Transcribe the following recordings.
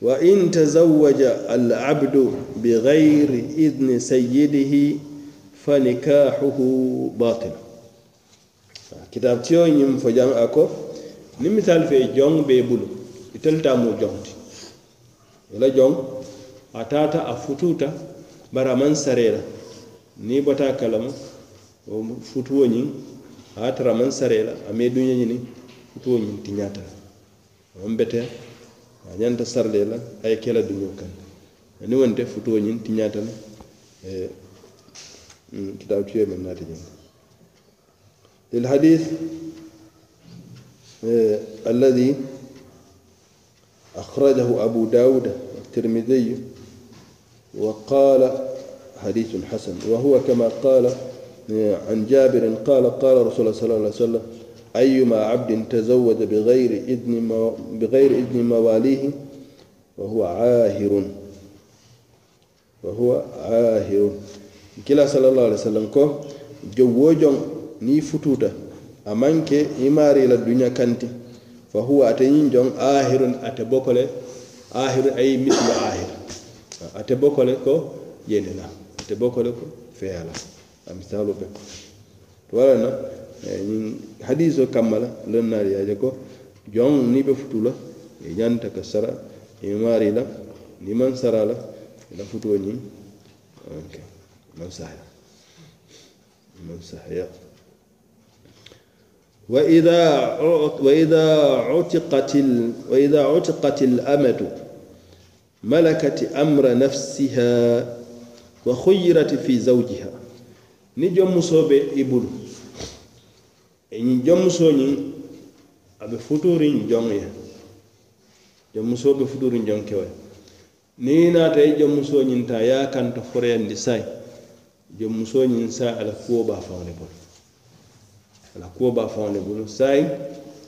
wa in tazawwaja al abdu bighayri idni sayyidihi fa nikahuhu batil. Kitab tiyo ñim fo jang ako ni misal fe jong be bulu. Itelta mu jongti wala jong atata tata a bara man sarera. Ni bata kalama futuwo ñin a man sarela on bete a ñanta sarle la ay kela duño kan. Ni wonte futuwo ñin tiñata la e kitab tiyo men naati jeng للحديث الذي أخرجه أبو داود الترمذي وقال حديث حسن وهو كما قال عن جابر قال قال رسول الله صلى الله عليه وسلم أيما عبد تزوج بغير إذن بغير إذن مواليه وهو عاهر وهو عاهر كلا صلى الله عليه وسلم كو جوجون ni fututa a manke imari la duña kanti fa huwa ate ñin jon ahirun ate bokole ahirun ay mislu ahir ate bokole ko yene ñiŋ hadiso kamma la loŋ naari ye ko joŋ niŋ be futu la i ñanta ka sara i maari la niŋ maŋ sara la i la futuo ñiŋ okay. man sahya man sahya وإذا وإذا عتقت وإذا عتقت الأمة ملكت أمر نفسها وخيرت في زوجها نجم مصوب إبلو ñiŋ jomusoo ñiŋ a be futuriŋ joŋ ye jomusoo be futuriŋ joŋ kewo ye niŋ i naata e i jomusoo ñiŋ taa ye a kanta foreyandi sayi jomusoo ñiŋ sayi a la kuwo be a faŋo le bulu a la kuwo be a faŋo le bulu sayi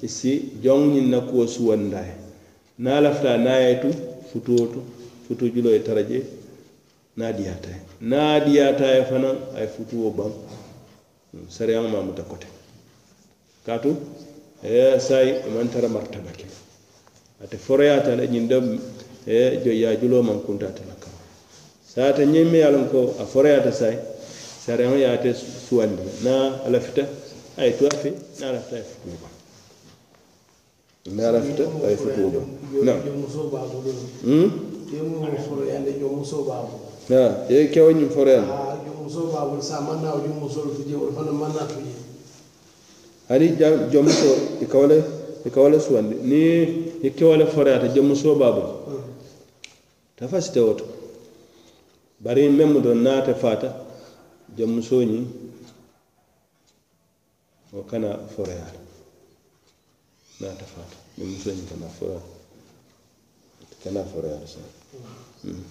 i si joŋ ñiŋ na kuwo suwanda ye niŋ a lafita niŋ a ye tu futuo to futu juloo ye tara je niŋ a diyaata ye niŋ a diyaata ye fanaŋ a ye futuo baŋ sariyaŋo maa muta kote kaatu e sayi man tara martaba ke. Ate foreyata la ñiŋ de e joyyajuloo maŋ kuntaate la kaŋ saata ñiŋ me ko a foreyata sayi sariyaŋo ye ate suwandi na a lafita a ye tuwa fe na a lafita a ye futuu ba na a lafita a ye futuu baŋ hmm? na ye kewo ñiŋ foreyandi hani jomuso i e kawale i e kawale suwandi ni e i kewole foreyata jomuso babu tafasite woto. Bari memu do naate fata jomuso ñi o kana foreyata naata fata jomuso ñi kana foreyata kana foreyata sa mm.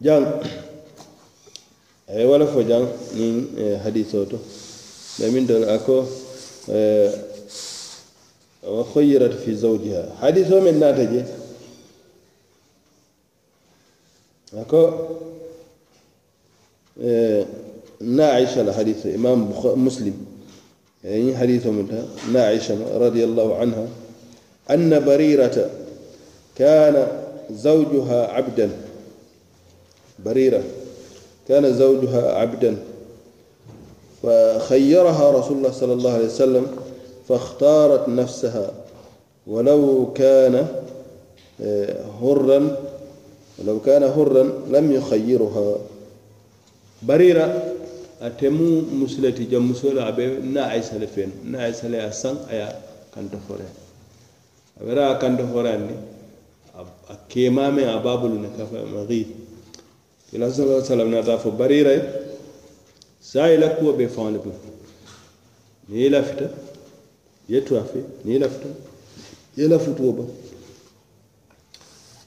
jang ay wala fo jang nin hadise o to. لمن دون أكو أه وخيرت في زوجها. حديث من ناتج أكو أه ناعشة الحديث إمام مسلم. يعني حديث منها ناعشة رضي الله عنها. أن بريرة كان زوجها عبدا. بريرة كان زوجها عبدا. فخيرها رسول الله صلى الله عليه وسلم فاختارت نفسها. ولو كان هرا ولو كان هرا لم يخيرها. بريرة أتمو مسلتي جم مسلا أبي نا عيسى لفين نا عيسى لا أسان أيا كنت فورين أبرا كنت فورين أكيما من أبابل نكفى مغيث. إلى صلى الله عليه وسلم نتاف بريرة. saa i la kuwo be faŋo le bulu niŋ i lafita i ye tuwa fe niŋ i lafita i ye lafutuwo ba.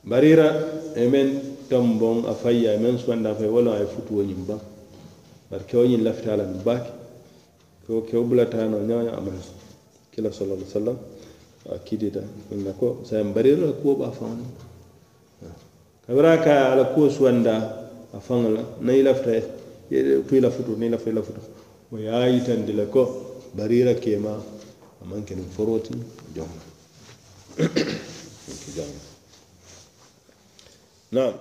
Barira ira e i meŋ tomboŋ a fayya e i meŋ suwandi a fay walla a ye futuwo ñiŋ baŋ bari kewo ñiŋ lafita a la ŋ baake kewo kewo bulataa noo ñaŋo a maŋ kila sallallahu alaihi wasallam kidita na ko sayan barira la kuwo ba fan kabira ka ala kuwo suwanda a fan la na ilafta e. kuila futu nila fuila futu. O ya yitandi le ko barira kema aman kenin foroti jomma naam.